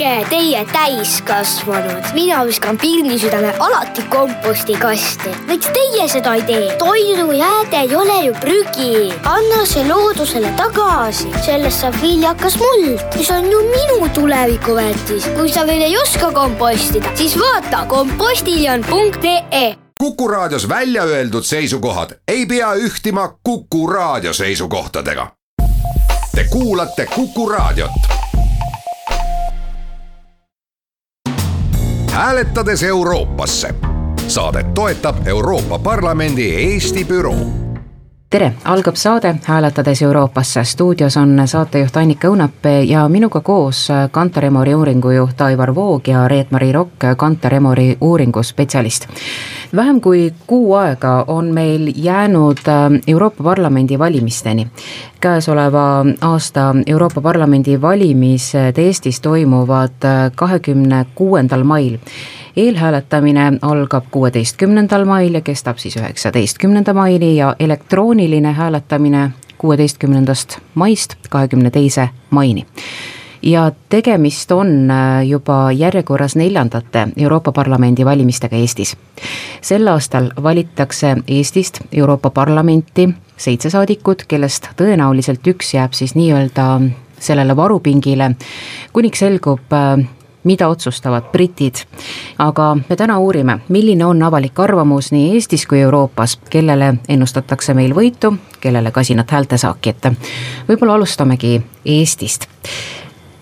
olge teie täiskasvanud. mina viskan pirnisüdame alati kompostikasti. miks teie seda ei tee? toidujääde ei ole ju prügi. anna see loodusele tagasi, sellest saab viljakas muld, mis on ju minu tulevikuväärtis. kui sa veel ei oska kompostida, siis vaata kompostiljon.ee Kuku Raadios välja öeldud seisukohad ei pea ühtima Kuku Raadio seisukohtadega. Te kuulate Kuku Raadiot. Hääletades Euroopasse. saadet toetab Euroopa Parlamendi Eesti büroo tere, algab saade Hääletades Euroopasse, stuudios on saatejuht Annika Õunap ja minuga koos Kantar Emori uuringujuht Aivar Voog ja Reet-Mari Rokk, Kantar Emori uuringuspetsialist. vähem kui kuu aega on meil jäänud äh, Euroopa Parlamendi valimisteni. käesoleva aasta Euroopa Parlamendi valimised Eestis toimuvad äh, kahekümne kuuendal mail eelhääletamine algab kuueteistkümnendal mail ja kestab siis üheksateistkümnenda maini ja elektrooniline hääletamine kuueteistkümnendast maist kahekümne teise maini ja tegemist on äh, juba järjekorras neljandate Euroopa Parlamendi valimistega Eestis. sel aastal valitakse Eestist Euroopa Parlamenti seitse saadikut, kellest tõenäoliselt üks jääb siis nii-öelda sellele varupingile, kuniks selgub äh, mida otsustavad britid. aga me täna uurime, milline on avalik arvamus nii Eestis kui Euroopas, kellele ennustatakse meil võitu, kellele kasinat häältesaaki ette. võib-olla alustamegi Eestist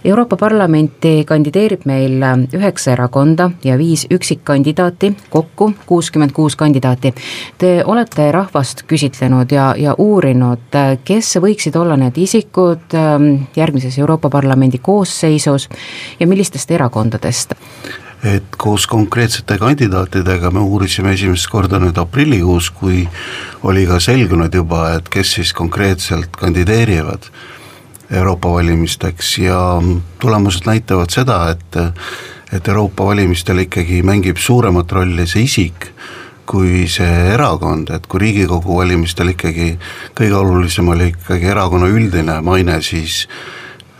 Euroopa Parlamenti kandideerib meil üheksa erakonda ja viis üksikkandidaati, kokku kuuskümmend kuus kandidaati. Te olete rahvast küsitlenud ja, ja uurinud, kes võiksid olla need isikud ähm, järgmises Euroopa Parlamendi koosseisus ja millistest erakondadest? et koos konkreetsete kandidaatidega me uurisime esimest korda nüüd aprillikuus, kui oli ka selgunud juba, et kes siis konkreetselt kandideerivad Euroopa valimisteks ja tulemused näitavad seda, et et Euroopa valimistel ikkagi mängib suuremat rolli see isik, kui see erakond, et kui Riigikogu valimistel ikkagi kõige olulisem oli ikkagi erakonna üldine maine, siis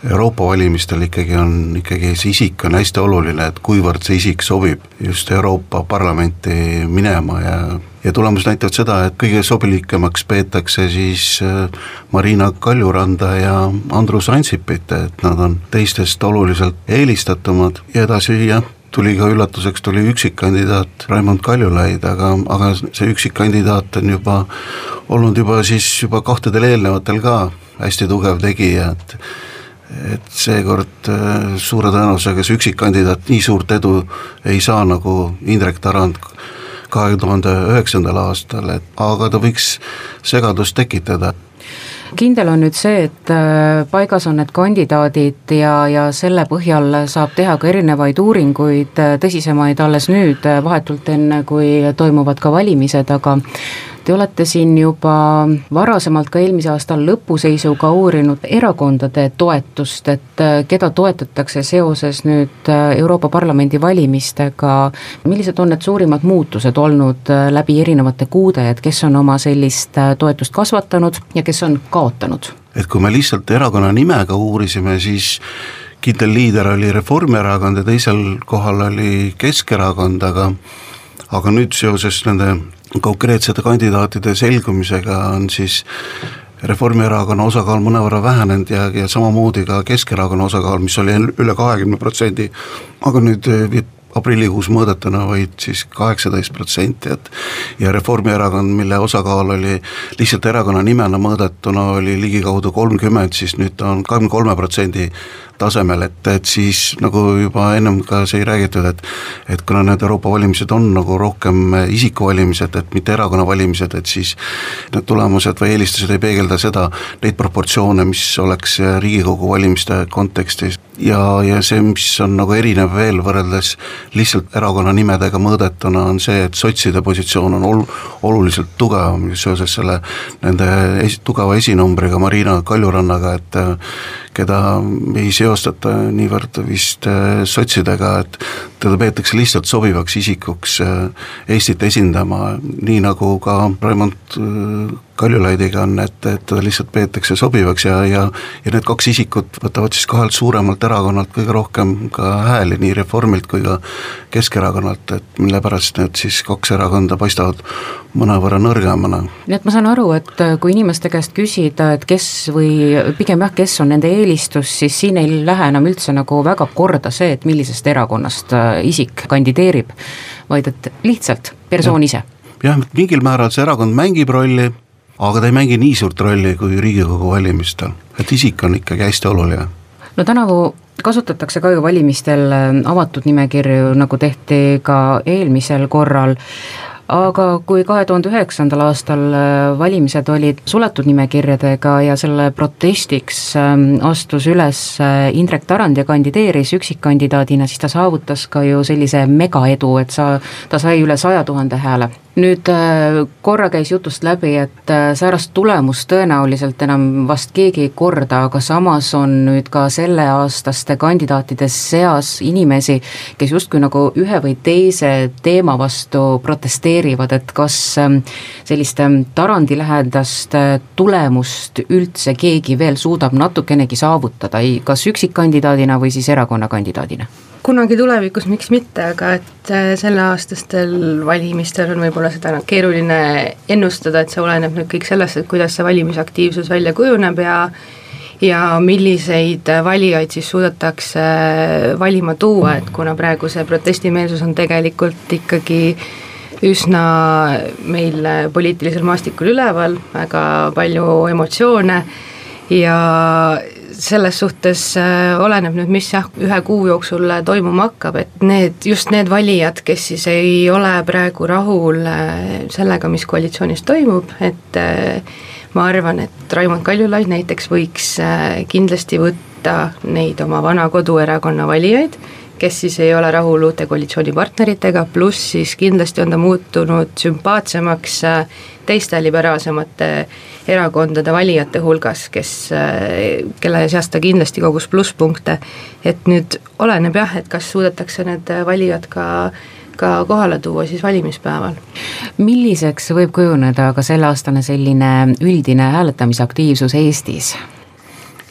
Euroopa valimistel ikkagi on, ikkagi see isik on hästi oluline, et kuivõrd see isik sobib just Euroopa Parlamenti minema ja ja tulemused näitavad seda, et kõige sobilikemaks peetakse siis äh, Marina Kaljuranda ja Andrus Ansipit, et nad on teistest oluliselt eelistatumad. Ja edasi jah, tuli ka üllatuseks, tuli üksikkandidaat Raimond Kaljulaid, aga, aga see üksikkandidaat on juba olnud juba siis juba kahtedel eelnevatel ka hästi tugev tegija, et et seekord äh, suure tõenäosusega see üksikkandidaat nii suurt edu ei saa, nagu Indrek Tarand kahe tuhande üheksandal aastal, et aga ta võiks segadust tekitada. Kindel on nüüd see, et äh, paigas on need kandidaadid ja, ja selle põhjal saab teha ka erinevaid uuringuid, äh, tõsisemaid alles nüüd, vahetult enne, kui toimuvad ka valimised, aga Te olete siin juba varasemalt ka eelmise aasta lõpuseisuga uurinud erakondade toetust, et äh, keda toetatakse seoses nüüd äh, Euroopa Parlamendi valimistega, millised on need suurimad muutused olnud äh, läbi erinevate kuude, et kes on oma sellist toetust kasvatanud ja kes on kaotanud? et kui me lihtsalt erakonna nimega uurisime, siis kindel liider oli Reformierakond ja teisel kohal oli Keskerakond, aga aga nüüd seoses nende konkreetsete kandidaatide selgumisega on siis Reformierakonna osakaal mõnevõrra vähenenud ja, ja samamoodi ka Keskerakonna osakaal, mis oli üle kahekümne protsendi, aga nüüd aprillikuus mõõdetuna vaid siis kaheksateist protsenti, et ja Reformierakond, mille osakaal oli lihtsalt erakonna nimena mõõdetuna oli ligikaudu kolmkümmend, siis nüüd ta on kahekümne kolme protsendi tasemel, et, et siis nagu juba ennem ka sai räägitud, et et kuna need Euroopa valimised on nagu rohkem isikuvalimised, et mitte erakonna valimised, et siis need tulemused või eelistused ei peegelda seda, neid proportsioone, mis oleks Riigikogu valimiste kontekstis. Ja, ja see, mis on nagu erinev veel võrreldes lihtsalt erakonna nimedega mõõdetuna, on see, et sotside positsioon on ol-, oluliselt tugevam seoses selle nende esi-, tugeva esinumbriga Marina Kaljurannaga, et keda ei seostata niivõrd vist äh, sotsidega, et teda peetakse lihtsalt sobivaks isikuks äh, Eestit esindama, nii nagu ka Raimond äh, Kaljulaidiga on, et, et teda lihtsalt peetakse sobivaks ja, ja ja need kaks isikut võtavad siis kahelt suuremalt erakonnalt kõige rohkem ka hääli, nii Reformilt kui ka Keskerakonnalt, et mille pärast need siis kaks erakonda paistavad mõnevõrra nõrgemana. nii et ma saan aru, et kui inimeste käest küsida, et kes või pigem jah, kes on nende eelistus, siis siin ei lähe enam üldse nagu väga korda see, et millisest erakonnast äh, isik kandideerib, vaid et lihtsalt persoon ja. ise jah, mingil määral see erakond mängib rolli, aga ta ei mängi nii suurt rolli kui Riigikogu valimistel, et isik on ikkagi hästi oluline. no tänavu kasutatakse ka ju valimistel äh, avatud nimekirju, nagu tehti ka eelmisel korral, aga kui kahe tuhande üheksandal aastal äh, valimised olid suletud nimekirjadega ja selle protestiks ähm, astus üles äh, Indrek Tarand ja kandideeris üksikkandidaadina, siis ta saavutas ka ju sellise megaedu, et sa, ta sai üle saja tuhande hääle. Nüüd äh, korra käis jutust läbi, et säärast tulemust tõenäoliselt enam vast keegi ei korda, aga samas on nüüd ka selleaastaste kandidaatide seas inimesi, kes justkui nagu ühe või teise teema vastu protesteerivad, et kas ähm, sellist ähm, Tarandi lähedast äh, tulemust üldse keegi veel suudab natukenegi saavutada, kas üksikkandidaadina või siis erakonna kandidaadina? kunagi tulevikus, miks mitte, aga et äh, selleaastastel valimistel on võib-olla seda noh, keeruline ennustada, et see oleneb nüüd kõik sellest, et kuidas see valimisaktiivsus välja kujuneb ja ja milliseid valijaid siis suudetakse valima tuua, et kuna praegu see protestimeelsus on tegelikult ikkagi üsna meil poliitilisel maastikul üleval, väga palju emotsioone. Ja selles suhtes äh, oleneb nüüd, mis jah, ühe kuu jooksul toimuma hakkab, et need, just need valijad, kes siis ei ole praegu rahul äh, sellega, mis koalitsioonis toimub, et äh, ma arvan, et Raimond Kaljulaid näiteks võiks kindlasti võtta neid oma vana koduerakonna valijaid, kes siis ei ole rahul uute koalitsioonipartneritega, pluss siis kindlasti on ta muutunud sümpaatsemaks teiste liberaalsemate erakondade valijate hulgas, kes, kelle seas ta kindlasti kogus plusspunkte, et nüüd oleneb jah, et kas suudetakse need valijad ka ka kohale tuua siis valimispäeval. milliseks võib kujuneda ka selleaastane selline üldine hääletamisaktiivsus Eestis?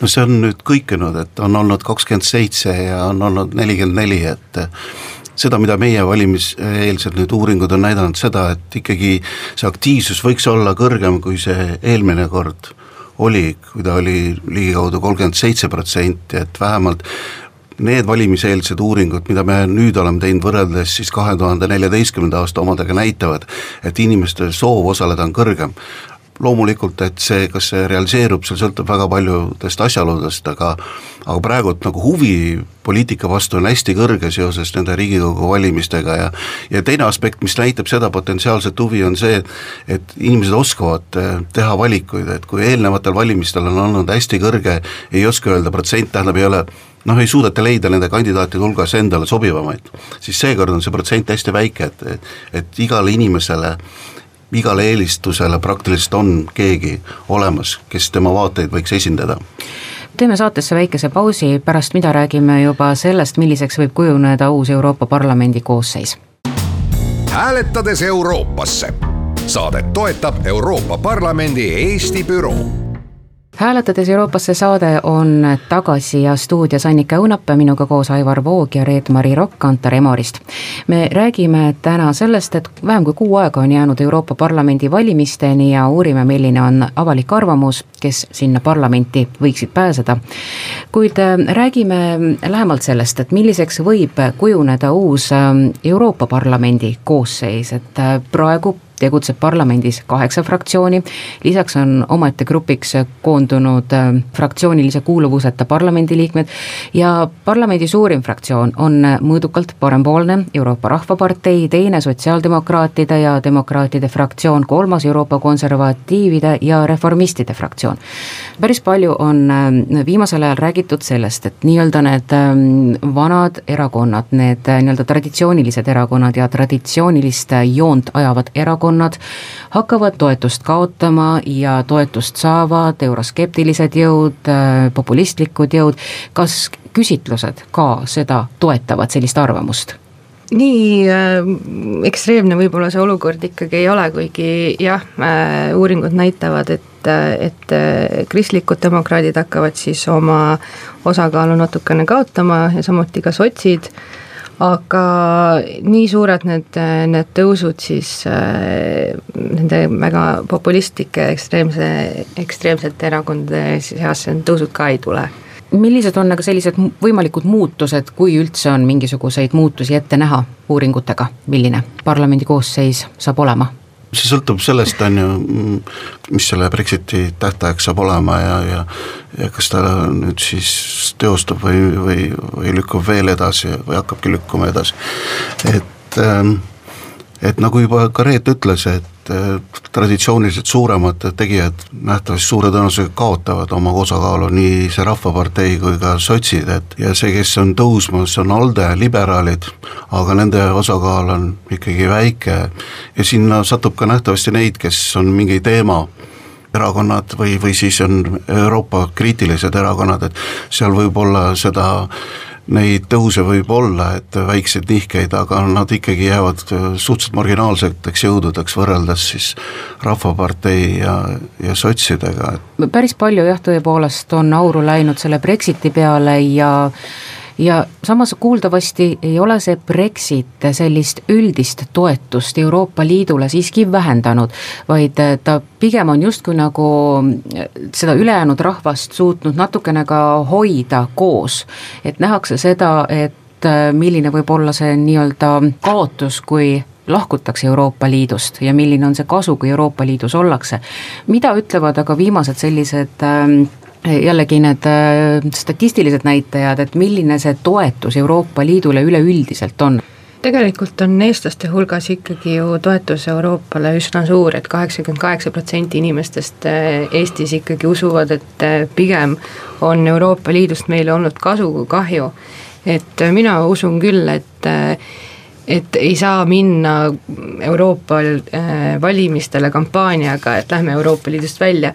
No see on nüüd kõikunud, et on olnud kakskümmend seitse ja on olnud nelikümmend neli, et seda, mida meie valimiseelsed nüüd uuringud on näidanud seda, et ikkagi see aktiivsus võiks olla kõrgem, kui see eelmine kord oli, kui ta oli ligikaudu kolmkümmend seitse protsenti, et vähemalt need valimiseelsed uuringud, mida me nüüd oleme teinud võrreldes siis kahe tuhande neljateistkümnenda aasta omadega, näitavad, et inimeste soov osaleda on kõrgem loomulikult, et see, kas see realiseerub, see sõltub väga paljudest asjaoludest, aga aga praegu nagu huvi poliitika vastu on hästi kõrge seoses nende Riigikogu valimistega ja ja teine aspekt, mis näitab seda potentsiaalset huvi, on see, et inimesed oskavad eh, teha valikuid, et kui eelnevatel valimistel on olnud hästi kõrge, ei oska öelda protsent, tähendab, ei ole noh, ei suudeta leida nende kandidaatide hulgas endale sobivamaid, siis seekord on see protsent hästi väike, et et igale inimesele igale eelistusele praktiliselt on keegi olemas, kes tema vaateid võiks esindada teeme saatesse väikese pausi, pärast mida räägime juba sellest, milliseks võib kujuneda uus Euroopa Parlamendi koosseis. hääletades Euroopasse. saadet toetab Euroopa Parlamendi Eesti büroo hääletades Euroopasse saade on tagasi ja stuudios Annika Õunap, minuga koos Aivar Voog ja Reet-Mari Rokk Kantar Emorist. me räägime täna sellest, et vähem kui kuu aega on jäänud Euroopa Parlamendi valimisteni ja uurime, milline on avalik arvamus, kes sinna parlamenti võiksid pääseda. kuid äh, räägime lähemalt sellest, et milliseks võib kujuneda uus äh, Euroopa Parlamendi koosseis, et äh, praegu tegutseb parlamendis kaheksa fraktsiooni, lisaks on omaette grupiks koondunud äh, fraktsioonilise kuuluvuseta parlamendiliikmed ja parlamendi suurim fraktsioon on mõõdukalt parempoolne Euroopa Rahvapartei, teine sotsiaaldemokraatide ja demokraatide fraktsioon, kolmas Euroopa konservatiivide ja reformistide fraktsioon. päris palju on äh, viimasel ajal räägitud sellest, et nii-öelda need ähm, vanad erakonnad, need äh, nii-öelda traditsioonilised erakonnad ja traditsioonilist joont ajavad erakonnad, erakonnad hakkavad toetust kaotama ja toetust saavad euroskeptilised jõud, populistlikud jõud, kas küsitlused ka seda toetavad, sellist arvamust? nii äh, ekstreemne võib-olla see olukord ikkagi ei ole, kuigi jah äh,, uuringud näitavad, et, et äh, kristlikud demokraadid hakkavad siis oma osakaalu natukene kaotama ja samuti ka sotsid, aga nii suured need, need tõusud siis äh, nende väga populistlike ekstreemse, ekstreemsete erakondade seas, tõusud ka ei tule millised on aga sellised võimalikud muutused, kui üldse on mingisuguseid muutusi ette näha uuringutega, milline parlamendi koosseis saab olema? See sõltub sellest, on ju, mis selle Brexiti tähtajaks saab olema ja, ja ja kas ta nüüd siis teostub või, või, või lükkub veel edasi või hakkabki lükkuma edasi, et ähm, et nagu juba ka Reet ütles, et traditsiooniliselt suuremad tegijad nähtavasti suure tõenäosusega kaotavad oma osakaalu, nii see Rahvapartei kui ka sotsid, et ja see, kes on tõusmas, on ALDE, liberaalid, aga nende osakaal on ikkagi väike. Ja sinna satub ka nähtavasti neid, kes on mingi teema erakonnad või, või siis on Euroopa kriitilised erakonnad, et seal võib olla seda neid tõuse võib olla, et väikseid nihkeid, aga nad ikkagi jäävad suhteliselt marginaalseteks jõududeks võrreldes siis Rahvapartei ja, ja sotsidega. päris palju jah, tõepoolest on auru läinud selle Brexiti peale ja ja samas kuuldavasti ei ole see Brexit sellist üldist toetust Euroopa Liidule siiski vähendanud, vaid ta pigem on justkui nagu seda ülejäänud rahvast suutnud natukene ka hoida koos. et nähakse seda, et milline võib olla see nii-öelda kaotus, kui lahkutakse Euroopa Liidust ja milline on see kasu, kui Euroopa Liidus ollakse. mida ütlevad aga viimased sellised äh, jällegi need äh, statistilised näitajad, et milline see toetus Euroopa Liidule üleüldiselt on? tegelikult on eestlaste hulgas ikkagi ju toetus Euroopale üsna suur et, et kaheksakümmend kaheksa protsenti inimestest äh, Eestis ikkagi usuvad, et äh, pigem on Euroopa Liidust meile olnud kasu kui kahju. et mina usun küll, et et ei saa minna Euroopa valimistele kampaaniaga, et lähme Euroopa Liidust välja,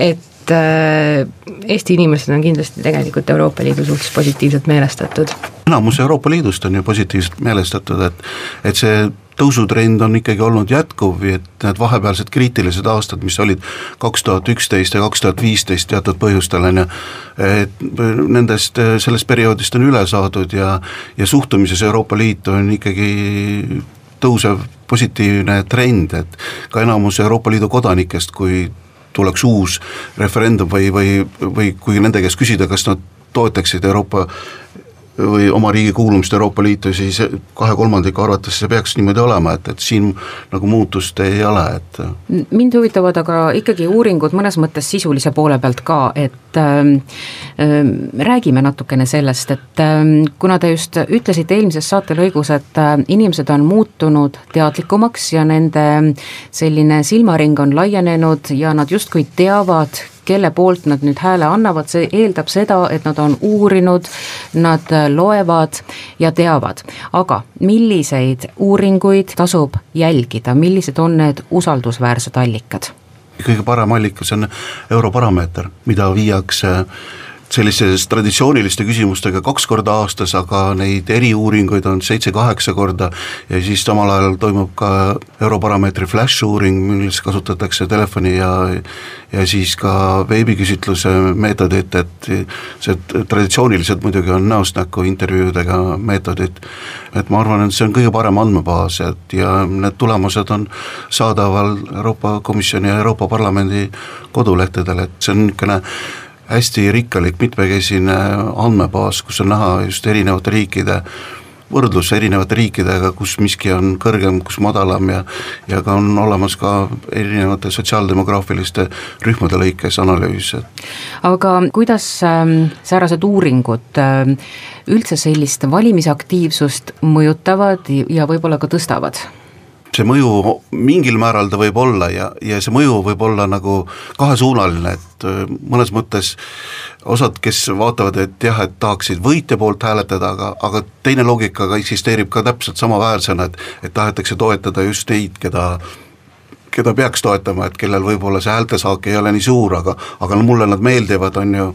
et et äh, Eesti inimesed on kindlasti tegelikult Euroopa Liidu suhtes positiivselt meelestatud. enamus Euroopa Liidust on ju positiivselt meelestatud, et et see tõusutrend on ikkagi olnud jätkuv, et need vahepealsed kriitilised aastad, mis olid kaks tuhat üksteist ja kaks tuhat viisteist teatud põhjustel, on ju, et nendest, sellest perioodist on üle saadud ja ja suhtumises Euroopa Liitu on ikkagi tõusev positiivne trend, et ka enamus Euroopa Liidu kodanikest, kui tuleks uus referendum või, või, või kui nende käest küsida, kas nad toetaksid Euroopa või oma riigi kuulumist Euroopa Liitu, siis kahe kolmandiku arvates see peaks niimoodi olema, et, et siin nagu muutust ei ole, et mind huvitavad aga ikkagi uuringud mõnes mõttes sisulise poole pealt ka, et ähm, räägime natukene sellest, et ähm, kuna te just ütlesite eelmises saatelõigus, et äh, inimesed on muutunud teadlikumaks ja nende selline silmaring on laienenud ja nad justkui teavad, kelle poolt nad nüüd hääle annavad, see eeldab seda, et nad on uurinud, nad loevad ja teavad. aga milliseid uuringuid tasub jälgida, millised on need usaldusväärsed allikad? kõige parem allikas on Europarameeter, mida viiakse sellistes traditsiooniliste küsimustega kaks korda aastas, aga neid eriuuringuid on seitse-kaheksa korda. Ja siis samal ajal toimub ka Europarameetri flash uuring, milles kasutatakse telefoni ja ja siis ka veebiküsitluse meetodit, et see traditsiooniliselt muidugi on näost näkku intervjuudega meetodid, et ma arvan, et see on kõige parem andmebaas, et ja need tulemused on saadaval Euroopa Komisjoni ja Euroopa Parlamendi kodulehtedel, et see on niisugune hästi rikkalik mitmekesine andmebaas, kus on näha just erinevate riikide võrdlus erinevate riikidega, kus miski on kõrgem, kus madalam ja ja ka on olemas ka erinevate sotsiaaldemograafiliste rühmade lõikes analüüs. aga kuidas äh, säärased uuringud äh, üldse sellist valimisaktiivsust mõjutavad ja võib-olla ka tõstavad? See mõju mingil määral ta võib olla ja, ja see mõju võib olla nagu kahesuunaline, et äh, mõnes mõttes osad, kes vaatavad, et jah, et tahaksid võitja poolt hääletada, aga, aga teine loogika ka eksisteerib ka täpselt samaväärsena, et et tahetakse toetada just neid, keda keda peaks toetama, et kellel võib-olla see häältesaak ei ole nii suur, aga aga no mulle nad meeldivad, on ju,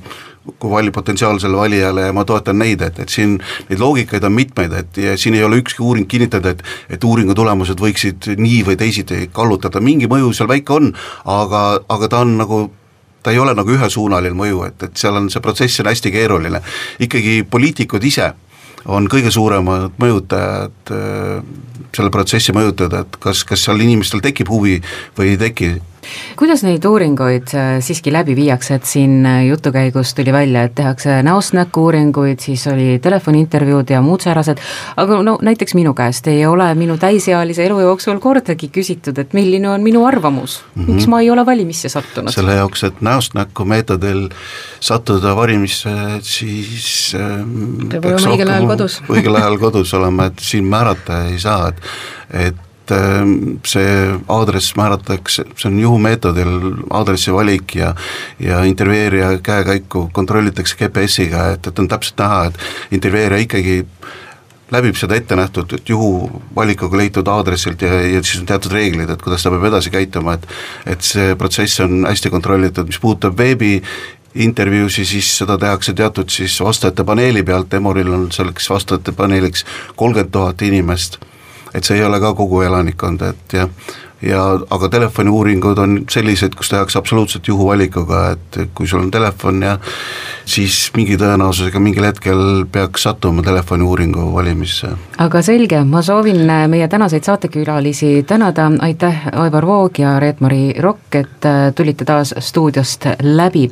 kui vali potentsiaalsele valijale ja ma toetan neid, et, et siin neid loogikaid on mitmeid, et ja siin ei ole ükski uuring kinnitada, et et uuringu tulemused võiksid nii või teisiti kallutada, mingi mõju seal väike on, aga, aga ta on nagu ta ei ole nagu ühesuunaline mõju, et, et seal on, see protsess on hästi keeruline. ikkagi poliitikud ise on kõige suuremad mõjutajad äh, selle protsessi mõjutada, et kas, kas seal inimestel tekib huvi või ei teki kuidas neid uuringuid äh, siiski läbi viiakse, et siin äh, jutu käigus tuli välja, et tehakse näost näkku uuringuid, siis oli telefoniintervjuud ja muud säärased, aga no näiteks minu käest ei ole minu täisealise elu jooksul kordagi küsitud, et milline on minu arvamus mm, -hmm. miks ma ei ole valimisse sattunud? selle jaoks, et näost näkku meetodil sattuda valimisse, siis ähm, peab olema õigel ajal kodus õigel ajal kodus olema, et siin määrata ei saa, et et et ähm, see aadress määratakse, see on juhumeetodil aadressi valik ja ja intervjueerija käekäiku kontrollitakse GPS-iga, et, et on täpselt näha, et intervjueerija ikkagi läbib seda ette nähtud juhuvalikuga leitud aadressilt ja, ja siis on teatud reeglid, et kuidas ta peab edasi käituma, et et see protsess on hästi kontrollitud, mis puudutab veebi intervjuusi, siis seda tehakse teatud siis vastajate paneeli pealt, Emoril on selleks vastajate paneeliks kolmkümmend tuhat inimest et see ei ole ka kogu elanikkond, et jah, ja aga telefoniuuringud on sellised, kus tehakse absoluutselt juhuvalikuga, et kui sul on telefon ja siis mingi tõenäosusega mingil hetkel peaks sattuma telefoniuuringu valimisse. aga selge, ma soovin meie tänaseid saatekülalisi tänada, aitäh, Aivar Voog ja Reet-Mari Rokk, et äh, tulite taas stuudiost läbi.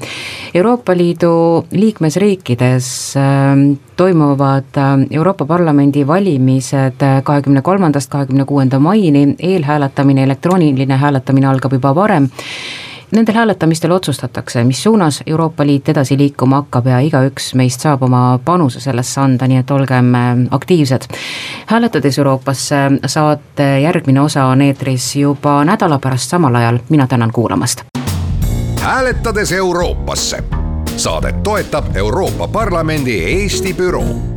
Euroopa Liidu liikmesriikides ähm, toimuvad äh, Euroopa Parlamendi valimised äh, kahekümne kolmandast kahekümne kuuenda maini, eelhääletamine elektrooniline hääletamine algab juba varem. Nendel hääletamistel otsustatakse, mis suunas Euroopa Liit edasi liikuma hakkab ja igaüks meist saab oma panuse sellesse anda, nii et olgem äh, aktiivsed. hääletades Euroopasse saate järgmine osa on eetris juba nädala pärast samal ajal, mina tänan kuulamast. hääletades Euroopasse saadet toetab Euroopa Parlamendi Eesti büroo